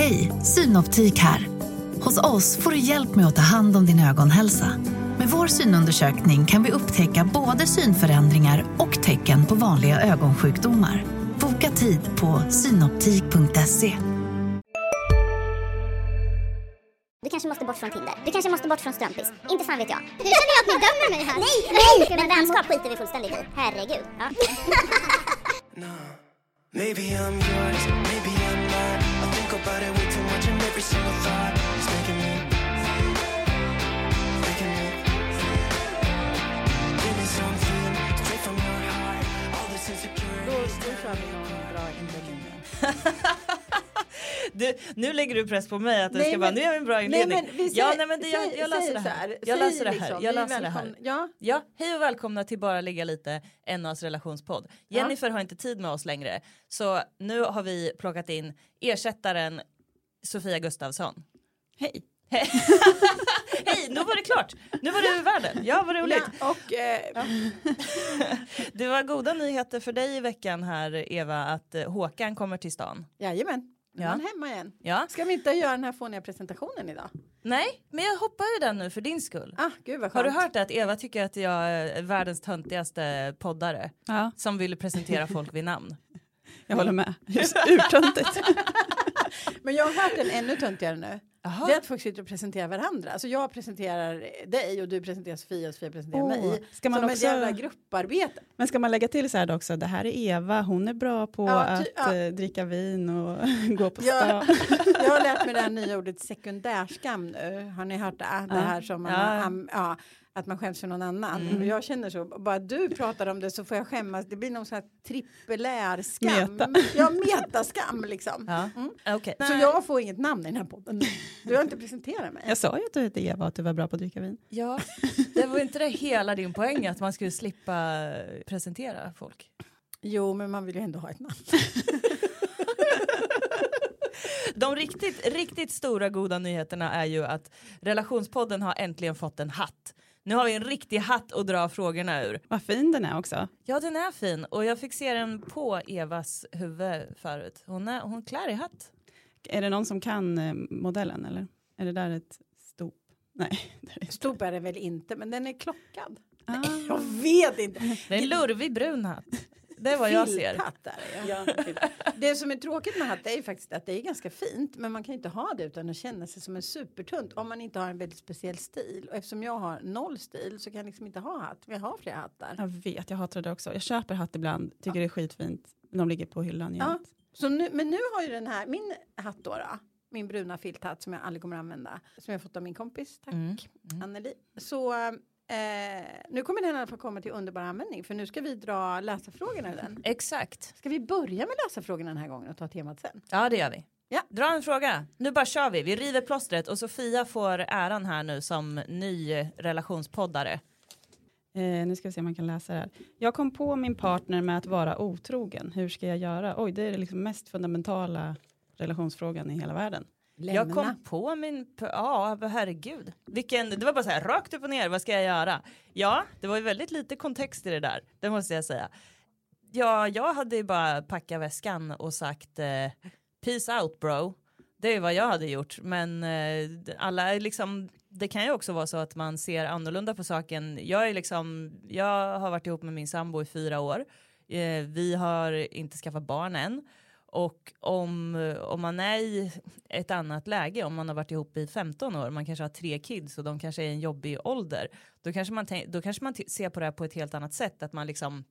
Hej, Synoptik här. Hos oss får du hjälp med att ta hand om din ögonhälsa. Med vår synundersökning kan vi upptäcka både synförändringar och tecken på vanliga ögonsjukdomar. Boka tid på synoptik.se. Du kanske måste bort från Tinder. Du kanske måste bort från Strömpis. Inte fan vet jag. Nu känner jag att ni dömer mig här. Nej, nej! Men vänskap skiter vi fullständigt i. Herregud. Ja. Maybe I'm yours, maybe. I think about it way too much, and every single thought is making me, making me. Give me something straight from your heart. All this Då, då kör vi någon bra inledning. Du, nu lägger du press på mig att det Nej, ska men- vara, nu gör vi en bra Nej, inledning. men vi ja, säger- nej, men det, jag, jag säg det här. Jag löser det här. liksom, Jag löser det här. välkomna- ja. Ja, hej och välkomna till Bara lägga lite, oss relationspodd. Jennifer har inte tid med oss längre, så nu har vi plockat in ersättaren Sofia Gustafsson. Hej. Hej, nu var det klart. Nu var det ur världen. Ja, vad roligt. Ja, och eh, Det var goda nyheter för dig i veckan här, Eva, att eh, Håkan kommer till stan. jajamän, nu är Ja. man hemma igen. Ja, Ska vi inte göra den här fåniga presentationen idag? nej, men jag hoppar ju den nu för din skull. Ah, gud vad Har skönt. du hört att Eva tycker att jag är världens töntigaste poddare Ja, som vill presentera folk vid namn? jag håller med. Just urtöntigt. Men jag har hört en ännu töntigare nu. Jaha. Det är att folk sitter och presenterar varandra. Alltså jag presenterar dig och du presenterar Sofia och Sofia presenterar Åh, mig. ska man Som också- ett jävla grupparbete. Men ska man lägga till så här också, det här är Eva, hon är bra på Ja, att ja. eh, dricka vin och gå på stan. Jag har lärt mig det här nya ordet sekundärskam nu. Har ni hört det? Det Ja. här som man, Ja. ja, att man skäms för någon annan. Mm. Jag känner så, bara du pratar om det så får jag skämmas. Det blir någon sån här trippelärskam. Meta. Ja, metaskam liksom. Ja. Mm. Okej. Så jag får inget namn i den här podden. Du har inte presenterat mig. Jag sa ju att du hette Eva och att du var bra på att dricka vin. Ja, det var inte det hela din poäng att man skulle slippa presentera folk. Jo, men man vill ju ändå ha ett namn. De riktigt, riktigt stora goda nyheterna är ju att relationspodden har äntligen fått en hatt. Nu har vi en riktig hatt att dra frågorna ur. Vad fin den är också. Ja, den är fin och jag fick se den på Evas huvud förut. Hon, är, hon klär i hatt. Är det någon som kan eh, modellen eller? Är det där ett stop? Nej. är- Stop är det väl inte, men den är klockad. Ah. Jag vet inte. Det är en lurvig brun hatt. Det är vad jag ser. Filthatt är det, ja. Det som är tråkigt med hatt är ju faktiskt att det är ganska fint men man kan inte ha det utan att känna sig som en supertunt om man inte har en väldigt speciell stil. Och eftersom jag har noll stil så kan jag liksom inte ha hatt. Men jag har flera hattar. Jag vet, jag hatar det också. Jag köper hatt ibland, tycker det är skitfint. De ligger på hyllan Ja. jämt. Så nu, men nu har ju den här, min hatt då, då min bruna filthatt som jag aldrig kommer att använda. Som jag fått av min kompis, tack Mm. Anneli. Så eh, nu kommer den i alla fall komma till underbar användning för nu ska vi dra läsarfrågorna ur den. Exakt. Ska vi börja med läsarfrågorna den här gången och ta temat sen? Ja, det gör vi. Ja. Dra en fråga. Nu bara kör vi. Vi river plåstret och Sofia får äran här nu som ny relationspoddare. Eh, nu ska vi se om man kan läsa det här. Jag kom på min partner med att vara otrogen. Hur ska jag göra? Oj, det är liksom mest fundamentala relationsfrågan i hela världen. Jag kom på min... Ja, herregud. Vilken, det var bara så här, rakt upp och ner, vad ska jag göra? Ja, det var ju väldigt lite kontext i det där, det måste jag säga. Ja, jag hade ju bara packat väskan och sagt eh, peace out bro. Det är vad jag hade gjort, men eh, alla är liksom, det kan ju också vara så att man ser annorlunda på saken. Jag är liksom, jag har varit ihop med min sambo i fyra år. Eh, vi har inte skaffat barn än. Och om, eh, om man är i ett annat läge, om man har varit ihop i 15 år, man kanske har tre kids och de kanske är i en jobbig ålder, då kanske man, tänk, då kanske man ser på det här på ett helt annat sätt, att man liksom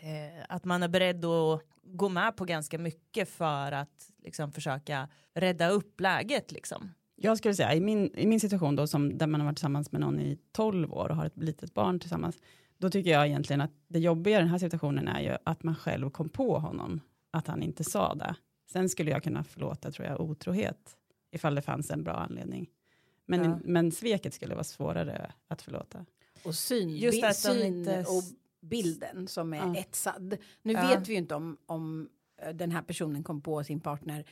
eh, att man är beredd att gå med på ganska mycket för att liksom försöka rädda upp läget liksom. Jag skulle säga i min, i min situation då, som, där man har varit tillsammans med någon i 12 år och har ett litet barn tillsammans, då tycker jag egentligen att det jobbiga i den här situationen är ju att man själv kom på honom, att han inte sa det. Sen skulle jag kunna förlåta, tror jag, otrohet, ifall det fanns en bra anledning. Men, Ja. men sveket skulle vara svårare att förlåta. Och syn, Just att syn inte och bilden som är Ja. etsad. Nu Ja. vet vi ju inte om, om eh, den här personen kom på sin partner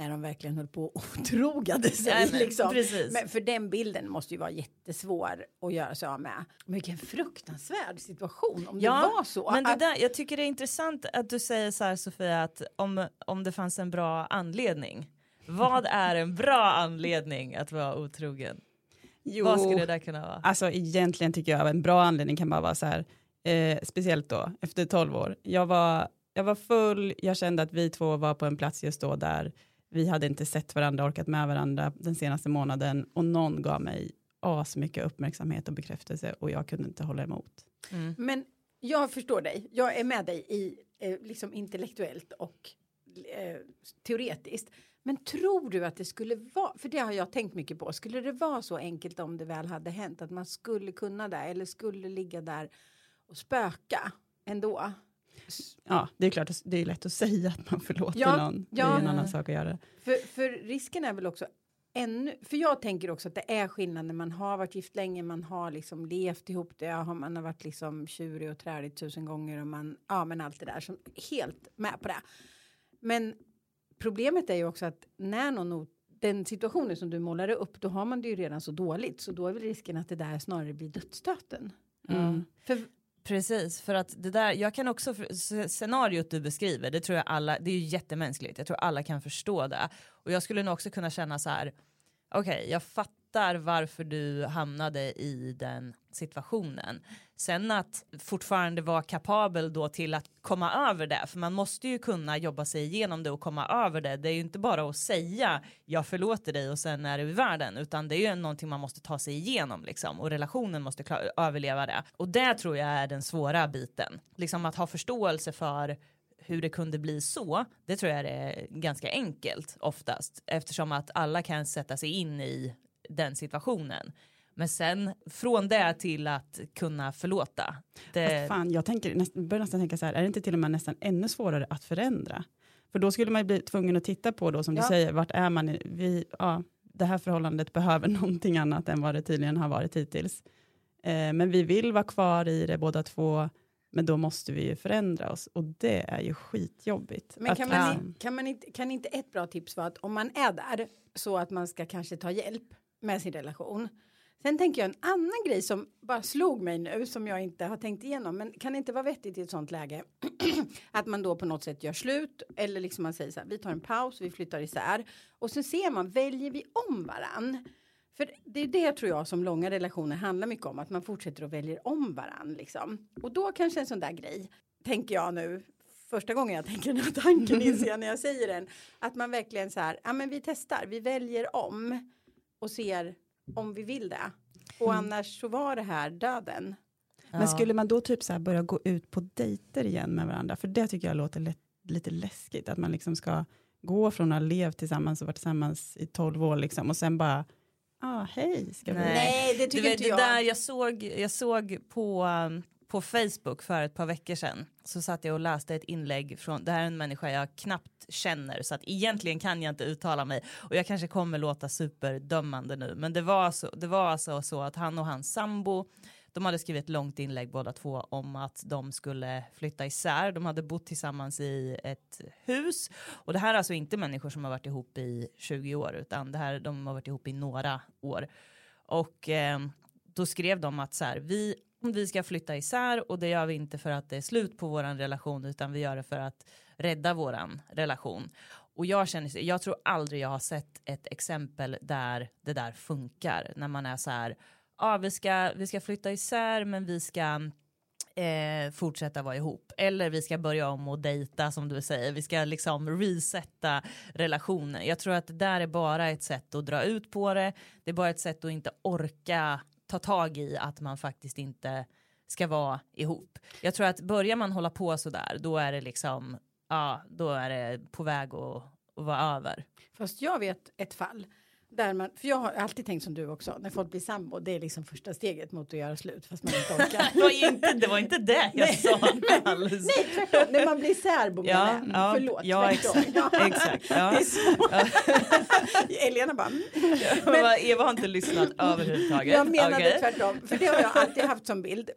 när de verkligen höll på och otrogade sig. Nej, men liksom. precis. Men för den bilden måste ju vara jättesvår att göra sig av med. Men vilken fruktansvärd situation om det var så. Men det att, där, jag tycker det är intressant att du säger så här Sofia att om, om det fanns en bra anledning. Vad är en bra anledning att vara otrogen? Jo, Vad skulle det där kunna vara? alltså egentligen tycker jag en bra anledning kan bara vara så här, eh, speciellt då efter 12 år. Jag var, jag var full, jag kände att vi två var på en plats just då där vi hade inte sett varandra, orkat med varandra den senaste månaden och någon gav mig as mycket uppmärksamhet och bekräftelse och jag kunde inte hålla emot. Mm. Men jag förstår dig. Jag är med dig i eh, liksom intellektuellt och eh, teoretiskt. Men tror du att det skulle vara, för det har jag tänkt mycket på, skulle det vara så enkelt om det väl hade hänt att man skulle kunna det eller skulle ligga där och spöka ändå? Ja, det är klart, det är lätt att säga att man förlåter Ja, någon, det ja. är en annan sak att göra. För, för risken är väl också ännu, för jag tänker också att det är skillnad när man har varit gift länge, man har liksom levt ihop det, har, man har varit liksom tjurig och trälig tusen gånger och man, ja men allt det där, som helt med på det. Men problemet är ju också att när någon, den situationen som du målade upp, då har man det ju redan så dåligt, så då är väl risken att det där snarare blir dödsstöten. Mm. För, Precis, för att det där, jag kan också, scenariot du beskriver, det tror jag alla, det är ju jättemänskligt, jag tror alla kan förstå det. Och jag skulle nog också kunna känna så här, okej, jag fattar varför du hamnade i den situationen. Sen att fortfarande vara kapabel då till att komma över det, för man måste ju kunna jobba sig igenom det och komma över det. Det är ju inte bara att säga jag förlåter dig och sen är du i världen, utan det är ju någonting man måste ta sig igenom liksom och relationen måste klar, överleva det. Och det tror jag är den svåra biten, liksom att ha förståelse för hur det kunde bli så, det tror jag är ganska enkelt oftast eftersom att alla kan sätta sig in i den situationen. Men sen från det till att kunna förlåta. Det, fan, jag tänker, näst, börjar nästan tänka så här, är det inte till och med nästan ännu svårare att förändra? För då skulle man ju bli tvungen att titta på då, som Ja. du säger, vart är man? Vi, ja, det här förhållandet behöver någonting annat än vad det tydligen har varit hittills. Eh, men vi vill vara kvar i det båda två, men då måste vi ju förändra oss och det är ju skitjobbigt. Men Att kan, man, liksom- i- kan, man inte, kan inte ett bra tips vara att om man är där så att man ska kanske ta hjälp med sin relation. Sen tänker jag en annan grej som bara slog mig nu som jag inte har tänkt igenom. Men kan inte vara vettigt i ett sånt läge att man då på något sätt gör slut? Eller liksom man säger så här vi tar en paus vi flyttar isär. Och så ser man väljer vi om varann? För det är det tror jag som långa relationer handlar mycket om att man fortsätter och väljer om varann liksom. Och då kanske en sån där grej tänker jag nu första gången jag tänker den här tanken inser jag när jag säger den att man verkligen så här ja men vi testar vi väljer om och ser om vi vill det. Och annars så var det här döden. Men skulle man då typ så här börja gå ut på dejter igen med varandra? För det tycker jag låter lätt, lite läskigt, att man liksom ska gå från att ha levt tillsammans och varit tillsammans i tolv år liksom, och sen bara, ah, hej, ska vi... Nej. det du tycker vet, inte det jag. där jag såg, jag såg på, um, på Facebook för ett par veckor sedan så satt jag och läste ett inlägg från, det här är en människa jag knappt känner så att egentligen kan jag inte uttala mig och jag kanske kommer låta superdömande nu men det var, så, det var alltså så att han och hans sambo de hade skrivit ett långt inlägg båda två om att de skulle flytta isär. De hade bott tillsammans i ett hus och det här är alltså inte människor som har varit ihop i 20 år utan det här, de har varit ihop i några år. Och eh, då skrev de att så här, vi, vi ska flytta isär och det gör vi inte för att det är slut på våran relation utan vi gör det för att rädda våran relation. Och jag känner, jag tror aldrig jag har sett ett exempel där det där funkar när man är så här, ja vi ska, vi ska flytta isär men vi ska eh, fortsätta vara ihop. Eller vi ska börja om och dejta som du säger. Vi ska liksom resetta relationen. Jag tror att det där är bara ett sätt att dra ut på det. Det är bara ett sätt att inte orka ta tag i att man faktiskt inte ska vara ihop. Jag tror att börjar man hålla på så där då är det liksom, ja då är det på väg att, att vara över. Fast jag vet ett fall där man, för jag har alltid tänkt som du också, när folk blir sambo, det är liksom första steget mot att göra slut fast man inte orkar. Det var inte det, var inte det jag sa alls. Nej, tvärtom, när man blir särbo Ja, menar jag. ja, Förlåt, ja, tvärtom. exakt, exakt, ja. Det är så. Elena bara, mm. Men, Eva har inte lyssnat överhuvudtaget. jag menade Okej. tvärtom, för det har jag alltid haft som bild.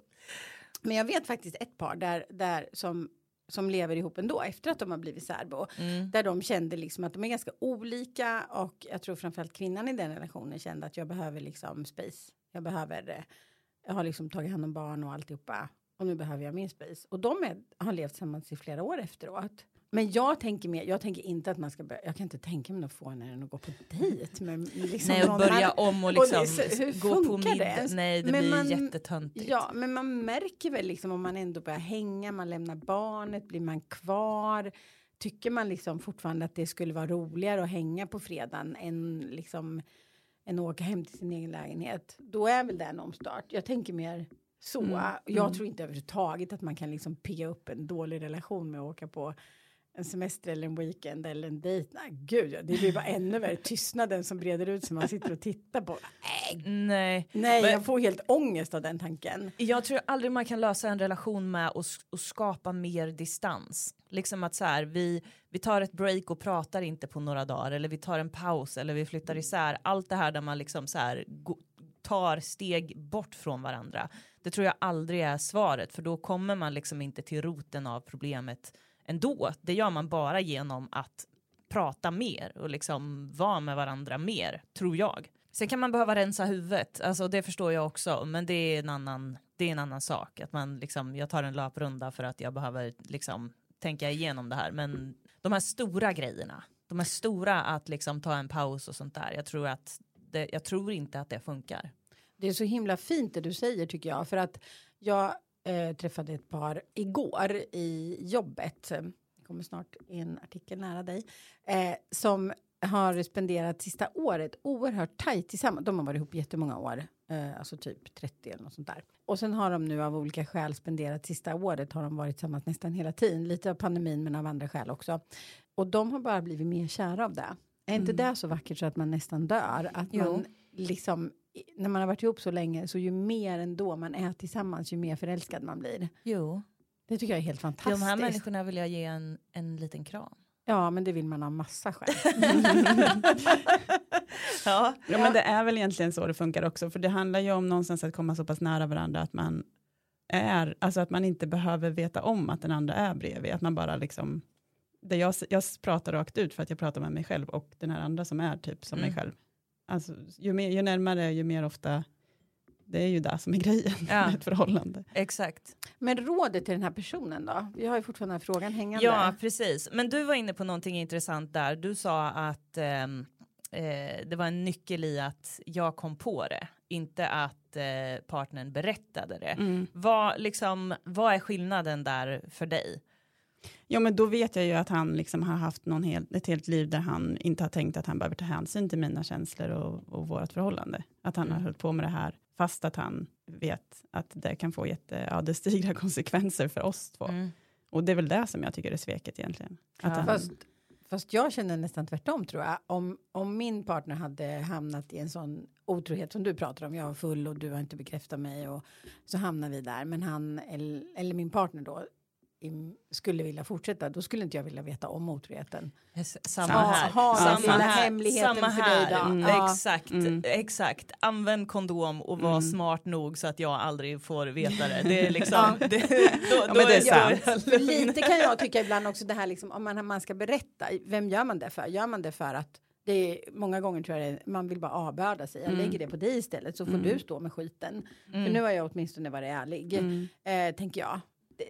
Men jag vet faktiskt ett par där, där som, som lever ihop ändå efter att de har blivit särbo. Mm. Där de kände liksom att de är ganska olika och jag tror framförallt kvinnan i den relationen kände att jag behöver liksom space. Jag behöver, eh, jag har liksom tagit hand om barn och alltihopa och nu behöver jag min space. Och de är, har levt tillsammans i flera år efteråt. Men jag tänker mer, jag tänker inte att man ska börja, jag kan inte tänka mig att få en att gå på dejt med liksom Nej, och börja man- om och och liksom det- hur gå på middag. Nej, det Men blir man- jättetöntigt. Ja, men man märker väl liksom om man ändå börjar hänga, man lämnar barnet, blir man kvar? Tycker man liksom fortfarande att det skulle vara roligare att hänga på fredagen än liksom än att åka hem till sin egen lägenhet? Då är väl det en omstart. Jag tänker mer så. Mm, Jag mm. tror inte överhuvudtaget att man kan liksom pigga upp en dålig relation med att åka på en semester eller en weekend eller en dejt. Nej, gud, det blir bara ännu värre. Tystnaden som breder ut sig man sitter och tittar på. Nej, Nej. nej Men- jag får helt ångest av den tanken. Jag tror aldrig man kan lösa en relation med att skapa mer distans. Liksom att så här, vi, vi tar ett break och pratar inte på några dagar eller vi tar en paus eller vi flyttar isär. Allt det här där man liksom så här tar steg bort från varandra. Det tror jag aldrig är svaret för då kommer man liksom inte till roten av problemet ändå. Det gör man bara genom att prata mer och liksom vara med varandra mer, tror jag. Sen kan man behöva rensa huvudet, alltså det förstår jag också, men det är en annan, det är en annan sak. Att man liksom, jag tar en löprunda för att jag behöver liksom tänka igenom det här. Men de här stora grejerna, de här stora att liksom ta en paus och sånt där, jag tror att det, jag tror inte att det funkar. Det är så himla fint det du säger tycker jag. För att jag eh, träffade ett par igår i jobbet. Det kommer snart en artikel nära dig. Eh, som har spenderat sista året oerhört tajt tillsammans. De har varit ihop jättemånga år. Eh, alltså typ 30 eller något sånt där. Och sen har de nu av olika skäl spenderat sista året har de varit tillsammans nästan hela tiden. Lite av pandemin men av andra skäl också. Och de har bara blivit mer kära av det. Är inte det så vackert så att man nästan dör? Att Jo. man liksom, när man har varit ihop så länge så ju mer ändå man är tillsammans ju mer förälskad man blir. Jo, Det tycker jag är helt de fantastiskt. här människorna vill jag ge en, en liten kram. Ja, men det vill man ha massa skäl. Ja, Ja, men det är väl egentligen så det funkar också, för det handlar ju om någonstans att komma så pass nära varandra att man är, alltså att man inte behöver veta om att den andra är bredvid, att man bara liksom, det jag, jag pratar rakt ut för att jag pratar med mig själv och den här andra som är typ som Mm. mig själv. Alltså, ju, mer, ju närmare, ju mer ofta, det är ju det som är grejen Ja. med ett förhållande. exakt. Men rådet till den här personen då? Vi har ju fortfarande den här frågan hängande. Ja, precis. Men du var inne på någonting intressant där. Du sa att ehm, eh, det var en nyckel i att jag kom på det, inte att eh, partnern berättade det. Mm. Vad, liksom, vad är skillnaden där för dig? Ja, men då vet jag ju att han liksom har haft någon hel, ett helt liv där han inte har tänkt att han behöver ta hänsyn till mina känslor och, och vårt förhållande. Att han har Mm. hållit på med det här, fast att han vet att det kan få jätteödesdigra konsekvenser för oss två. Mm. Och det är väl det som jag tycker är sveket egentligen. Ja. han, Fast, fast jag känner nästan tvärtom tror jag. Om, om min partner hade hamnat i en sån otrohet som du pratar om. Jag var full och du har inte bekräftat mig och så hamnar vi där. Men han eller, eller min partner då skulle vilja fortsätta. Då skulle inte jag vilja veta om otroheten. Samma Ja, här. ha den samma här. hemligheten samma för här. dig då. Mm. Ja. Exakt, Mm. exakt. Använd kondom och var Mm. smart nog så att jag aldrig får veta det. Det är liksom, Ja. det, då, då men det är sant. För lite kan jag tycka ibland också det här liksom om man, man ska berätta. Vem gör man det för? Gör man det för att det är, många gånger tror jag det man vill bara avbörda sig. Jag Mm. lägger det på dig istället så får Mm. du stå med skiten. Mm. För nu har jag åtminstone varit ärlig. mm. Eh, tänker jag.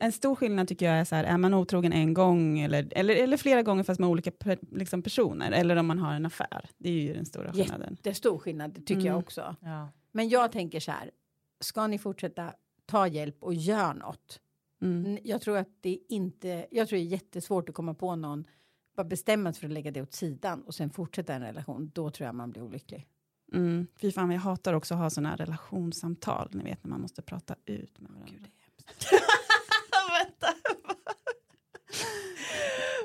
En stor skillnad tycker jag är så här, är man otrogen en gång eller, eller, eller flera gånger fast med olika per, liksom personer, eller om man har en affär. Det är ju den stora skillnaden. Det är stor skillnad, tycker jag Mm. också. Ja. Men jag tänker så här, ska ni fortsätta ta hjälp och gör något. Mm. Jag tror att det är inte, jag tror det är jättesvårt att komma på någon, bara bestämma sig för att lägga det åt sidan och sen fortsätta en relation. Då tror jag man blir olycklig. Mm. Fy fan, jag hatar också att ha sådana här relationssamtal, ni vet när man måste prata ut med varandra. Vänta.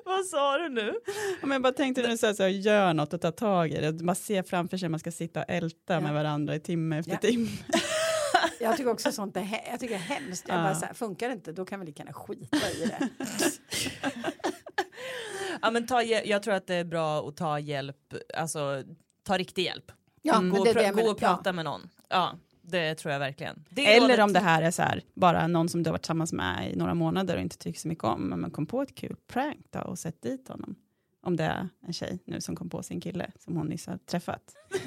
Vad sa du nu? Men jag bara tänkte när du sa så här, gör något och ta tag i det. Man ser framför sig att man ska sitta och älta Ja. med varandra i timme efter Ja. timme. Jag tycker också sånt är, he- jag tycker det är hemskt. Jag Ja. bara så här, funkar det inte, då kan vi lika gärna skita i det. Ja, men ta, jag tror att det är bra att ta hjälp, alltså ta riktig hjälp. Ja, Mm. Gå, och jag gå och prata med någon. Ja, det tror jag verkligen. Det Eller om det här är så här, bara någon som du har varit tillsammans med i några månader och inte tycker så mycket om, men man kom på ett kul prank då och sätt dit honom. Om det är en tjej nu som kom på sin kille som hon nyss har träffat.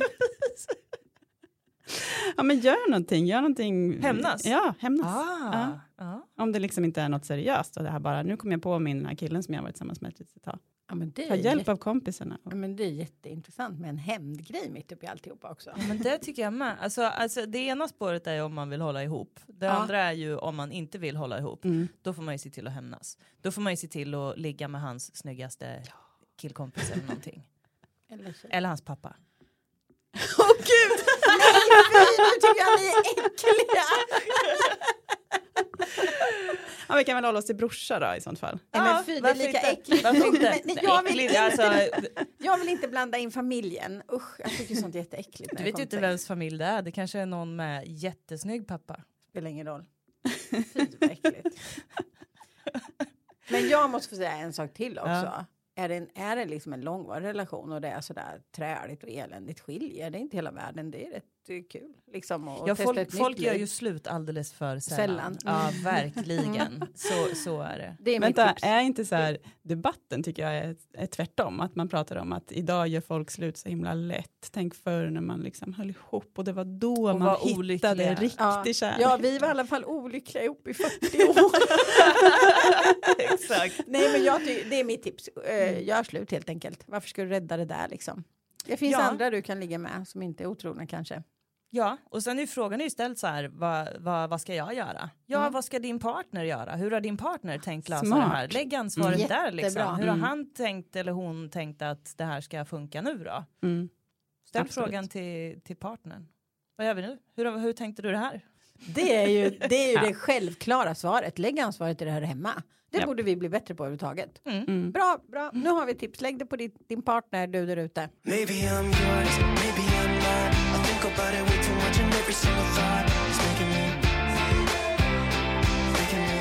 ja men gör någonting, gör någonting. Hämnas? Ja, hämnas. Ah, Ja. ja. Om det liksom inte är något seriöst och det här bara, nu kommer jag på min den här killen som jag varit tillsammans med ett litet tag. Ja, men det, Ta hjälp jätte, av kompisarna. ja, men det är jätteintressant med en hämndgrej mitt uppe i alltihopa också. Ja, Men det tycker jag med. Alltså, alltså, det ena spåret är om man vill hålla ihop. Det Ja. andra är ju om man inte vill hålla ihop. Mm. Då får man ju se till att hämnas. Då får man ju se till att ligga med hans snyggaste killkompis eller någonting. Eller. Eller hans pappa. Åh gud! Nu tycker jag ni är äckliga! Ja, vi kan väl hålla oss till brorsa då i sånt fall. Nej, men fy, det är lika äckligt. Jag vill inte- alltså, Jag vill inte blanda in familjen. Usch, jag tycker sånt är jätteäckligt. du vet ju inte vems familj det är. Det kanske är någon med jättesnygg pappa. Spelar ingen roll. Fy vad äckligt. Men jag måste få säga en sak till också. Ja. Är det, en, är det liksom en långvarig relation och det är sådär träligt och eländigt skiljer det inte hela världen. Det är rätt det är kul liksom att Ja, testa folk ett folk gör ju slut alldeles för sällan. Sällan. Ja, verkligen. Så, så är det. Det är Vänta, är inte så här, debatten tycker jag är, är tvärtom, att man pratar om att idag gör folk slut så himla lätt. Tänk förr när man liksom höll ihop och det var då Och man var hittade olyckliga. riktig Ja. kärlek. Ja, vi var i alla fall olyckliga ihop i 40 år. Exakt. Nej, men jag det är mitt tips. Uh, gör slut helt enkelt. Varför ska du rädda det där liksom? Det finns Ja. andra du kan ligga med som inte är otrogna kanske. Ja, och sen är frågan är ju ställd så här, vad, vad, vad ska jag göra? Ja, Mm. vad ska din partner göra? Hur har din partner tänkt lösa Smart. det här? Lägg ansvaret Mm. där liksom. Hur har Mm. han tänkt eller hon tänkt att det här ska funka nu då? Mm. Ställ Absolut. frågan till, till partnern. Vad gör vi nu? Hur, hur tänkte du det här? Det är ju det, är ju Ja. det självklara svaret. Lägg ansvaret till det här hemma. Det Ja. borde vi bli bättre på överhuvudtaget. Mm. Bra, bra. Nu har vi tips. Lägg det på din, din partner, du där ute think about it way too much, and every single thought is making me, making me.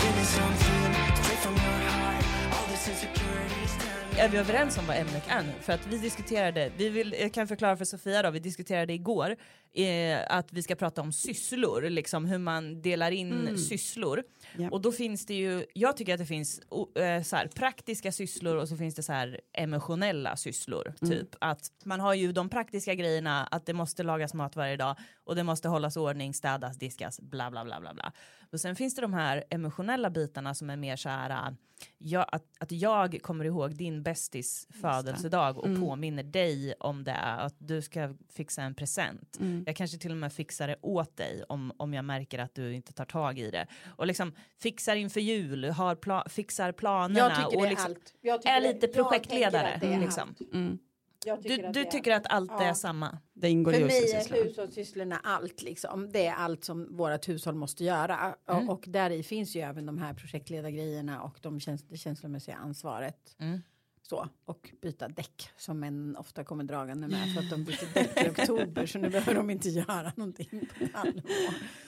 Give me something straight from your heart. All this insecurities tearing Är vi överens om vad ämnet är nu? För att vi diskuterade, vi vill, jag kan förklara för Sofia då, vi diskuterade igår eh, att vi ska prata om sysslor, liksom hur man delar in sysslor. Ja. Och då finns det ju, jag tycker att det finns eh, så här, praktiska sysslor och så finns det så här emotionella sysslor. Typ att man har ju de praktiska grejerna att det måste lagas mat varje dag och det måste hållas ordning, städas, diskas, bla bla bla bla bla. Och sen finns det de här emotionella bitarna som är mer så här äh, ja, att, att jag kommer ihåg din bästis födelsedag och påminner dig om det, att du ska fixa en present. Mm. Jag kanske till och med fixar det åt dig om, om jag märker att du inte tar tag i det. Och liksom fixar inför jul, har pla- fixar planerna Jag tycker och det är liksom allt. Jag tycker är lite jag projektledare. att är Liksom. allt. Mm. Jag Du, tycker att du det är tycker att allt Ja. är samma? Det ingår För i mig är hushållssysslorna allt liksom. Det är allt som vårt hushåll måste göra. Mm. Och, och där i finns ju även de här projektledargrejerna och de käns det känslomässiga ansvaret. Mm. Så, och byta däck som män ofta kommer dragande med för att de byter däck i oktober så nu behöver de inte göra någonting på halvår.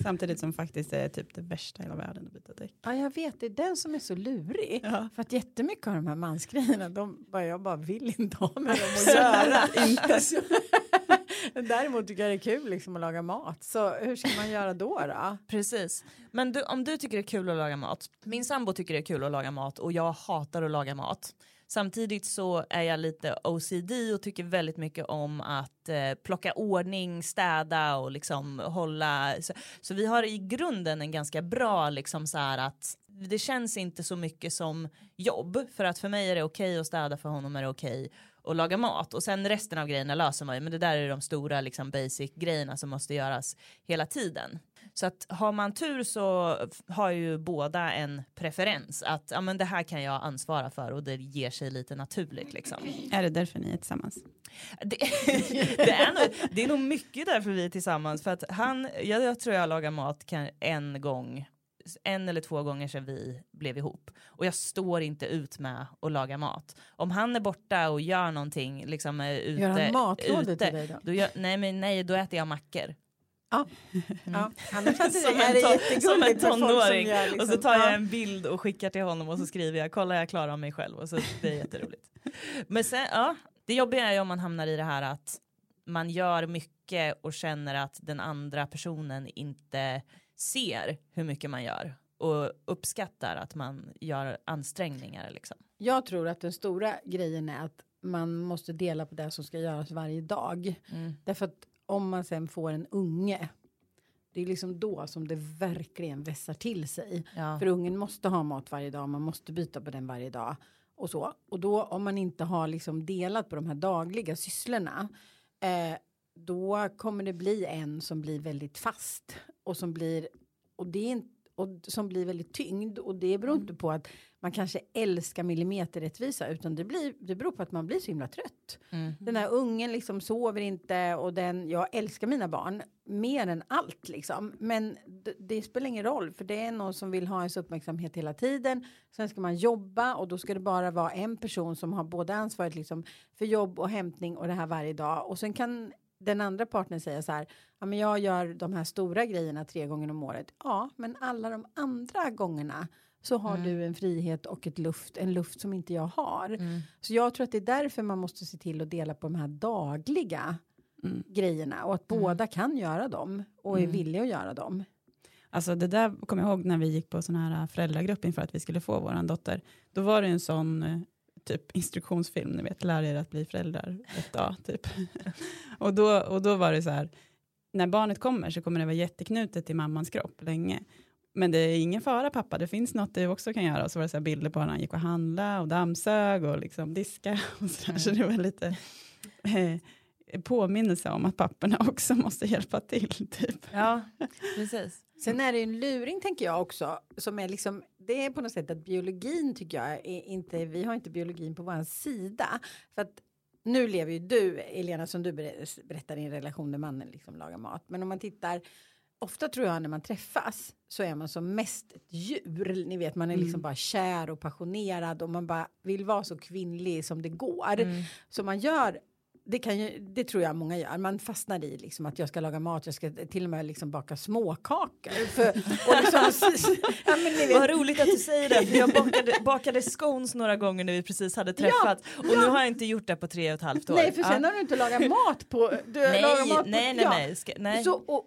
Samtidigt som faktiskt det är typ det värsta i hela världen att byta däck. Ja jag vet, det är den som är så lurig. Ja. För att jättemycket av de här mansgrejerna, de, bara, jag bara vill inte ha med dem att göra. inte. Så- Däremot tycker jag det är kul liksom att laga mat. Så hur ska man göra då? då? Precis. Men du, om du tycker det är kul att laga mat. Min sambo tycker det är kul att laga mat och jag hatar att laga mat. Samtidigt så är jag lite OCD och tycker väldigt mycket om att eh, plocka ordning, städa och liksom hålla. Så, så vi har i grunden en ganska bra liksom så här att det känns inte så mycket som jobb för att för mig är det okej att städa för honom är det okej att laga mat och sen resten av grejerna löser man ju men det där är de stora liksom basic grejerna som måste göras hela tiden. Så att har man tur så har ju båda en preferens att ja men det här kan jag ansvara för och det ger sig lite naturligt liksom. Är det därför ni är tillsammans? Det, det, är, nog, det är nog mycket därför vi är tillsammans för att han, jag, jag tror jag lagar mat kan, en gång en eller två gånger sedan vi blev ihop och jag står inte ut med att laga mat. Om han är borta och gör någonting liksom är ute, Gör han matlådor till dig då? då gör, nej men nej då äter jag mackor. Ja, annars hade det Som här en, är som som tonåring gör liksom, och så tar jag ja. en bild och skickar till honom och så skriver jag kolla jag klarar mig själv och så det är jätteroligt. Men sen ja, det jobbiga är ju om man hamnar i det här att man gör mycket och känner att den andra personen inte ser hur mycket man gör och uppskattar att man gör ansträngningar liksom. Jag tror att den stora grejen är att man måste dela på det som ska göras varje dag. Mm. Därför att om man sen får en unge Det är liksom då som det verkligen vässar till sig. Ja. För ungen måste ha mat varje dag, man måste byta på den varje dag. Och så. Och då om man inte har liksom delat på de här dagliga sysslorna. Eh, då kommer det bli en som blir väldigt fast. Och som blir, och det är inte, och som blir väldigt tyngd. Och det beror inte på att man kanske älskar millimeterrättvisa. Utan det, blir, det beror på att man blir så himla trött. Mm. Den här ungen liksom sover inte och den, jag älskar mina barn mer än allt liksom. Men det, det spelar ingen roll för det är någon som vill ha ens uppmärksamhet hela tiden. Sen ska man jobba och då ska det bara vara en person som har både ansvaret liksom för jobb och hämtning och det här varje dag. Och sen kan den andra partnern säga så här, ja men jag gör de här stora grejerna tre gånger om året. Ja, men alla de andra gångerna så har du en frihet och ett luft, en luft som inte jag har. Så jag tror att det är därför man måste se till att dela på de här dagliga Mm. grejerna och att båda kan göra dem och är villiga att göra dem. Alltså det där kommer jag ihåg när vi gick på sån här äh, föräldragrupp inför att vi skulle få våran dotter. Då var det en sån eh, typ instruktionsfilm, ni vet, lär er att bli föräldrar ett dag, typ. och, då, och då var det så här, när barnet kommer så kommer det vara jätteknutet till mammans kropp länge. Men det är ingen fara pappa, det finns något du också kan göra. Och så var det så här bilder på när han gick och handla och dammsög och liksom diska. Och så, mm. så det var lite eh, påminnelse om att papporna också måste hjälpa till. Typ. Ja, precis. Sen är det ju en luring tänker jag också som är liksom det är på något sätt att biologin tycker jag är inte vi har inte biologin på vår sida för att nu lever ju du Elena som du berättar i en relation där mannen liksom lagar mat men om man tittar ofta tror jag när man träffas så är man som mest ett djur ni vet man är liksom bara kär och passionerad och man bara vill vara så kvinnlig som det går så man gör det, kan ju, det tror jag många gör. Man fastnar i liksom att jag ska laga mat, jag ska till och med liksom baka småkakor. För, och liksom, ja, Vad roligt att du säger det, för jag bakade, bakade scones några gånger när vi precis hade träffats och nu har jag inte gjort det på tre och ett halvt år. nej, för sen Ja. har du inte lagat mat på... Du nej, lagar mat på nej, nej, ja. nej, Ska, nej. Så, och,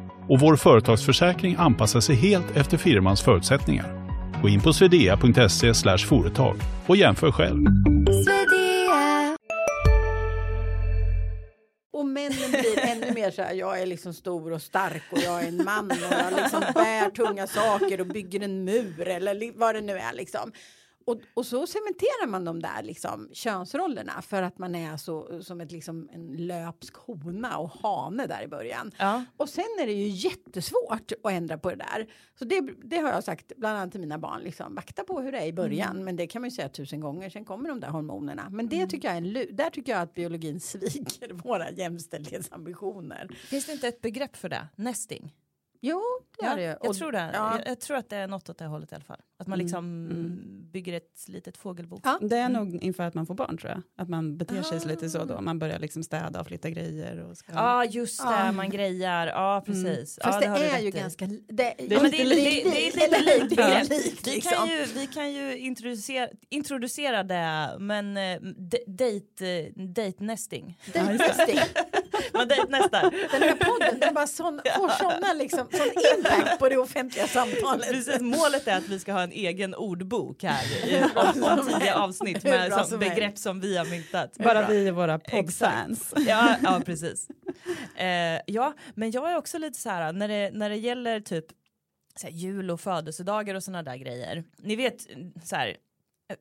och vår företagsförsäkring anpassar sig helt efter firmans förutsättningar. Gå in på swedea.se företag och jämför själv. och männen blir ännu mer så här, jag är liksom stor och stark och jag är en man och jag liksom bär tunga saker och bygger en mur eller vad det nu är liksom. Och, och så cementerar man de där liksom, könsrollerna för att man är så som ett, liksom, en löpsk hona och hane där i början. Ja. Och sen är det ju jättesvårt att ändra på det där. Så det, det har jag sagt bland annat till mina barn. Liksom, vakta på hur det är i början. Men det kan man ju säga tusen gånger. Sen kommer de där hormonerna. Men det tycker jag är en Där tycker jag att biologin sviker våra jämställdhetsambitioner. Finns det inte ett begrepp för det? Nesting? Jo, det gör det ju. jag Och- tror det. Ja. Jag, jag tror att det är något åt det hållet i alla fall. Att man liksom bygger ett litet fågelbo. Ja. Det är nog inför att man får barn tror jag. Att man beter sig så lite så Ah. då. Man bbörjar liksom städa och flytta grejer. Och ska... Ja just det, Ja. man grejar. Ja precis. Ja, Fast det, har du är ju i. ganska... Det, Det, det, är, det, det, det är lite likt. Det är Ja. Vi liksom. kan ju, vi kan ju introducera, introducera det, men eh, date, eh, date nesting. Dejtnästing. Man dejtnästar. Den här podden den bara sån, får såna liksom, sån impact på det offentliga samtalet. Precis, målet är att vi ska ha en egen ordbok här i om, tio avsnitt med som som begrepp som vi har myntat. Bara vi och våra poddfans. Ja, ja precis. Eh, ja, men jag är också lite så här när det, när det gäller typ så här, jul och födelsedagar och såna där grejer. Ni vet så här.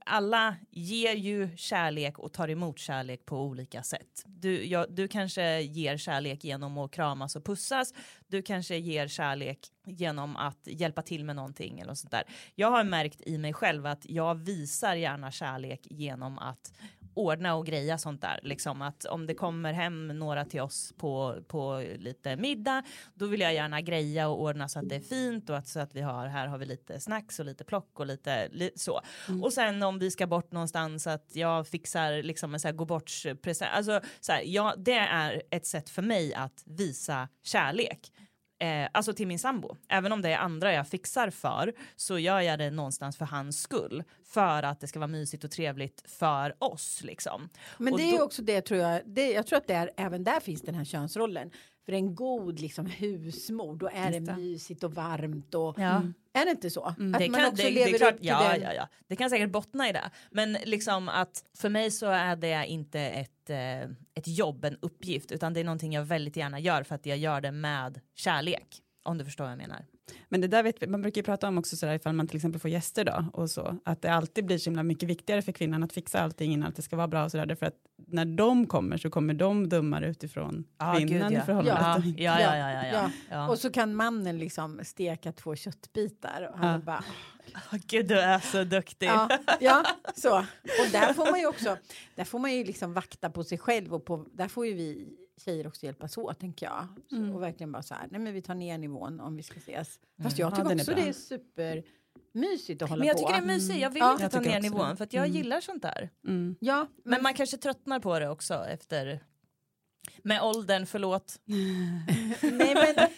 Alla ger ju kärlek och tar emot kärlek på olika sätt. Du, ja, du kanske ger kärlek genom att kramas och pussas. Du kanske ger kärlek genom att hjälpa till med någonting eller något sånt där. Jag har märkt i mig själv att jag visar gärna kärlek genom att ordna och greja sånt där. Liksom att om det kommer hem några till oss på, på lite middag, då vill jag gärna greja och ordna så att det är fint och att, så att vi har, här har vi lite snacks och lite plock och lite li, så. Och sen om vi ska bort någonstans att jag fixar liksom en så här gå bort present. Alltså så här, ja, det är ett sätt för mig att visa kärlek. Eh, alltså till min sambo. Även om det är andra jag fixar för så gör jag det någonstans för hans skull. För att det ska vara mysigt och trevligt för oss liksom. Men Och det är då- också det tror jag. Det, jag tror att det är, även där finns den här könsrollen. För en god liksom, husmor, då är det det. mysigt och varmt. Och, Ja. Är det inte så? Att det man kan, också det, det lever är klart, upp till ja, den. ja, ja. Det kan säkert bottna i det. Men liksom att för mig så är det inte ett, eh, ett jobb, en uppgift, utan det är någonting jag väldigt gärna gör för att jag gör det med kärlek. Om du förstår vad jag menar. Men det där vet vi, man brukar ju prata om också sådär ifall man till exempel får gäster då och så, att det alltid blir så himla mycket viktigare för kvinnan att fixa allting innan att det ska vara bra och sådär, därför att när de kommer så kommer de döma utifrån Ja, kvinnan gud, ja. i förhållande Ja, ja, ja, ja, ja, ja. Ja. ja. Och så kan mannen liksom steka två köttbitar och han Ja. bara Åh, Gud, du är så duktig. ja, ja, så. Och där får man ju också, där får man ju liksom vakta på sig själv och på, där får ju vi tjejer också hjälpas åt tänker jag. Så, Mm. Och verkligen bara så här, nej men vi tar ner nivån om vi ska ses. Fast Mm. jag Ja, tycker är också det är supermysigt att hålla Men jag på. tycker det är mysigt, jag vill Ja, inte jag ta ner nivån det. för att jag Mm. gillar sånt där. Mm. Ja, Men man kanske tröttnar på det också efter med åldern, förlåt. nej, men,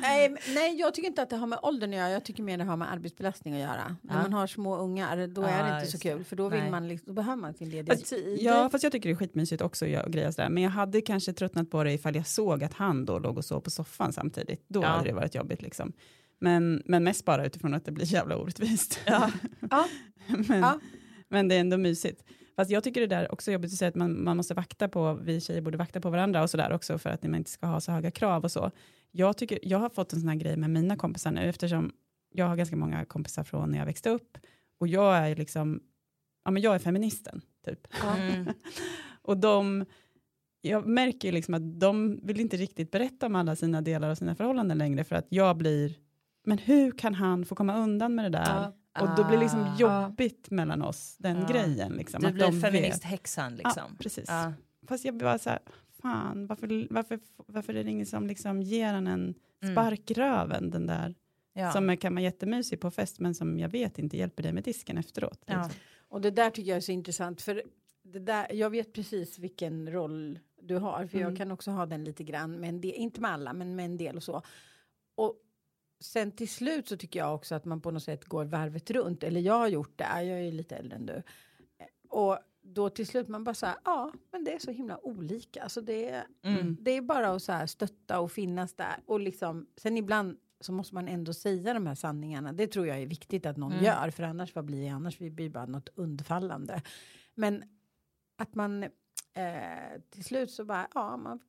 nej, nej, jag tycker inte att det har med åldern att göra. Jag tycker mer det har med arbetsbelastning att göra. När Ja. man har små ungar, då är det inte så kul. För då, vill Nej. man, liksom- då behöver man sin lediga tid. Ja, fast jag tycker det är skitmysigt också att grejer sådär. Men jag hade kanske tröttnat på det ifall jag såg att han då låg och sov på soffan samtidigt. Då Ja. hade det varit jobbigt liksom. Men, men mest bara utifrån att det blir jävla orättvist. Ja. Ja. men, men det är ändå mysigt. Fast jag tycker det där också är jobbigt att säga att man, man måste vakta på, vi tjejer borde vakta på varandra och sådär också för att man inte ska ha så höga krav och så. Jag, tycker, jag har fått en sån här grej med mina kompisar nu eftersom jag har ganska många kompisar från när jag växte upp och jag är liksom, ja men jag är feministen typ. Mm. Och de, jag märker ju liksom att de vill inte riktigt berätta om alla sina delar av sina förhållanden längre för att jag blir, men hur kan han få komma undan med det där? Ja. Och då blir det liksom Ah. jobbigt mellan oss, den grejen. Liksom, Du att blir feministhäxan liksom. Precis. Ja. Fast jag blir bara så här, fan, varför, varför, varför är det ingen som liksom ger en en Mm. spark i röven, den där, Ja. som kan vara jättemysig på fest, men som jag vet inte hjälper dig med disken efteråt. Ja. liksom. Och det där tycker jag är så intressant för det där, jag vet precis vilken roll du har för Mm. jag kan också ha den lite grann med en del, inte med alla men med en del och så. Och sen till slut så tycker jag också att man på något sätt går varvet runt eller jag har gjort det, jag är ju lite äldre än du. Och då till slut man bara så här, ja men det är så himla olika. Alltså det, är, Mm. det är bara att så här stötta och finnas där och liksom sen ibland så måste man ändå säga de här sanningarna. Det tror jag är viktigt att någon Mm. gör för annars vad blir det annars? Vi blir bara något undfallande. Men att man eh, till slut så bara ja man,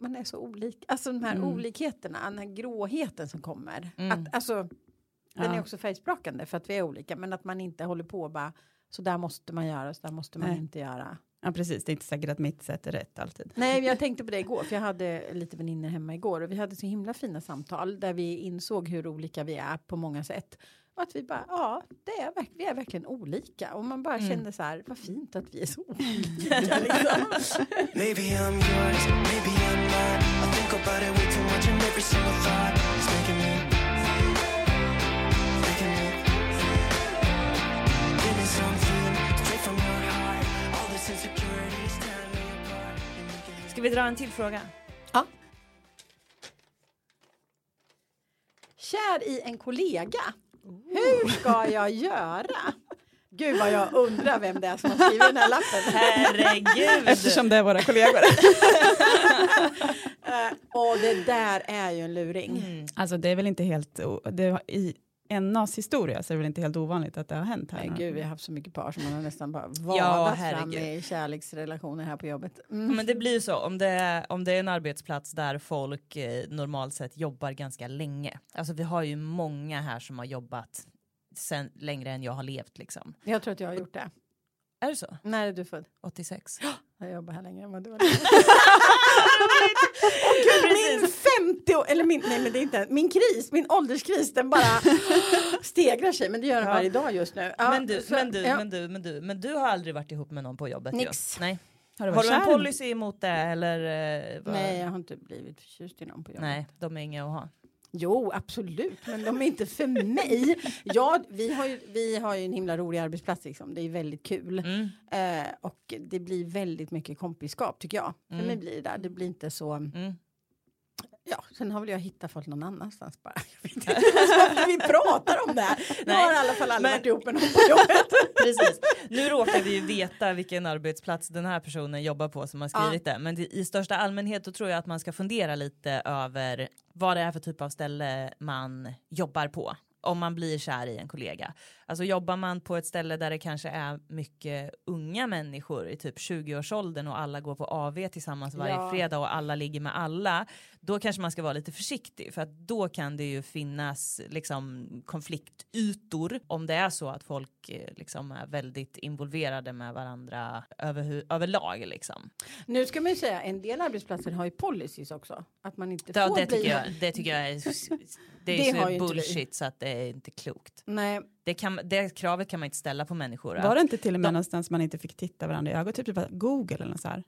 man är så olika. Alltså de här Mm. olikheterna, den här gråheten som kommer. Mm. Att, alltså, den Ja. är också färgsprakande för att vi är olika men att man inte håller på och bara så där måste man göra, så där måste man Nej. inte göra. ja, precis. Det är inte säkert att mitt sätt är rätt alltid. Nej, jag tänkte på det igår, för jag hade lite vänner hemma igår och vi hade så himla fina samtal där vi insåg hur olika vi är på många sätt. Och att vi bara, ja, det är, vi är verkligen olika. Och man bara Mm. kände så här, vad fint att vi är så olika. liksom. Maybe I'm yours, maybe I'm not. I think about it way too much, and every single thought is making me. making me. Give me something straight from your heart. All this insecurities tearing me apart. You're making me. Ska vi dra en till fråga? Kär i en kollega, hur ska jag göra? Gud vad jag undrar vem det är som har skrivit den här lappen. Herregud! Eftersom det är våra kollegor. Eh, och det där är ju en luring. Mm. Alltså det är väl inte helt, det, i NAs historia så är det väl inte helt ovanligt att det har hänt här. Men gud, vi har haft så mycket par som man har nästan bara Ja, vadat fram herregud. i kärleksrelationer här på jobbet. Mm. Men det blir ju så om det, är, om det är en arbetsplats där folk eh, normalt sett jobbar ganska länge. Alltså vi har ju många här som har jobbat sen, längre än jag har levt liksom. Jag tror att jag har gjort det. Är det så? När är du född? 86? Jag jobbar här längre än vad du har. Min 50 år- eller min, nej men det är inte, min kris, min ålderskris, den bara stegrar sig, men det gör den Ja. varje dag just nu. Ja, men, du, så- men, du, ja. men, du, men, du, men du har aldrig varit ihop med någon på jobbet? ju? Nix. Nej. Har du Har du en policy emot det eller? eh, vad? Nej, jag har inte blivit förtjust i någon på jobbet. Nej, de är inga att ha. Jo, absolut, men de är inte för mig. Ja, vi har ju, vi har ju en himla rolig arbetsplats, liksom. det är väldigt kul. Mm. Eh, och det blir väldigt mycket kompiskap tycker jag. För Mm. mig blir det där, det blir inte så... Mm. Ja, sen har väl jag hittat folk någon annanstans bara. Jag vet inte varför vi pratar om det här. Nu har i alla fall aldrig men- varit ihop med någon på jobbet. Precis. Nu råkar vi ju veta vilken arbetsplats den här personen jobbar på som har skrivit det. Men i största allmänhet då tror jag att man ska fundera lite över vad det är för typ av ställe man jobbar på. Om man blir kär i en kollega. Alltså jobbar man på ett ställe där det kanske är mycket unga människor i typ 20-årsåldern och alla går på AV tillsammans varje Ja. fredag och alla ligger med alla. Då kanske man ska vara lite försiktig för att då kan det ju finnas liksom konfliktytor om det är så att folk eh, liksom är väldigt involverade med varandra över, överlag liksom. Nu ska man ju säga en del arbetsplatser har ju policies också. Att man inte Ja, får det bli... tycker jag, det tycker jag är, det Det är har så bullshit så att det är inte klokt. Nej, Det, kan, det kravet kan man inte ställa på människor. Var det inte till och med de- någonstans man inte fick titta varandra i ögonen? Typ bara Google eller något så här.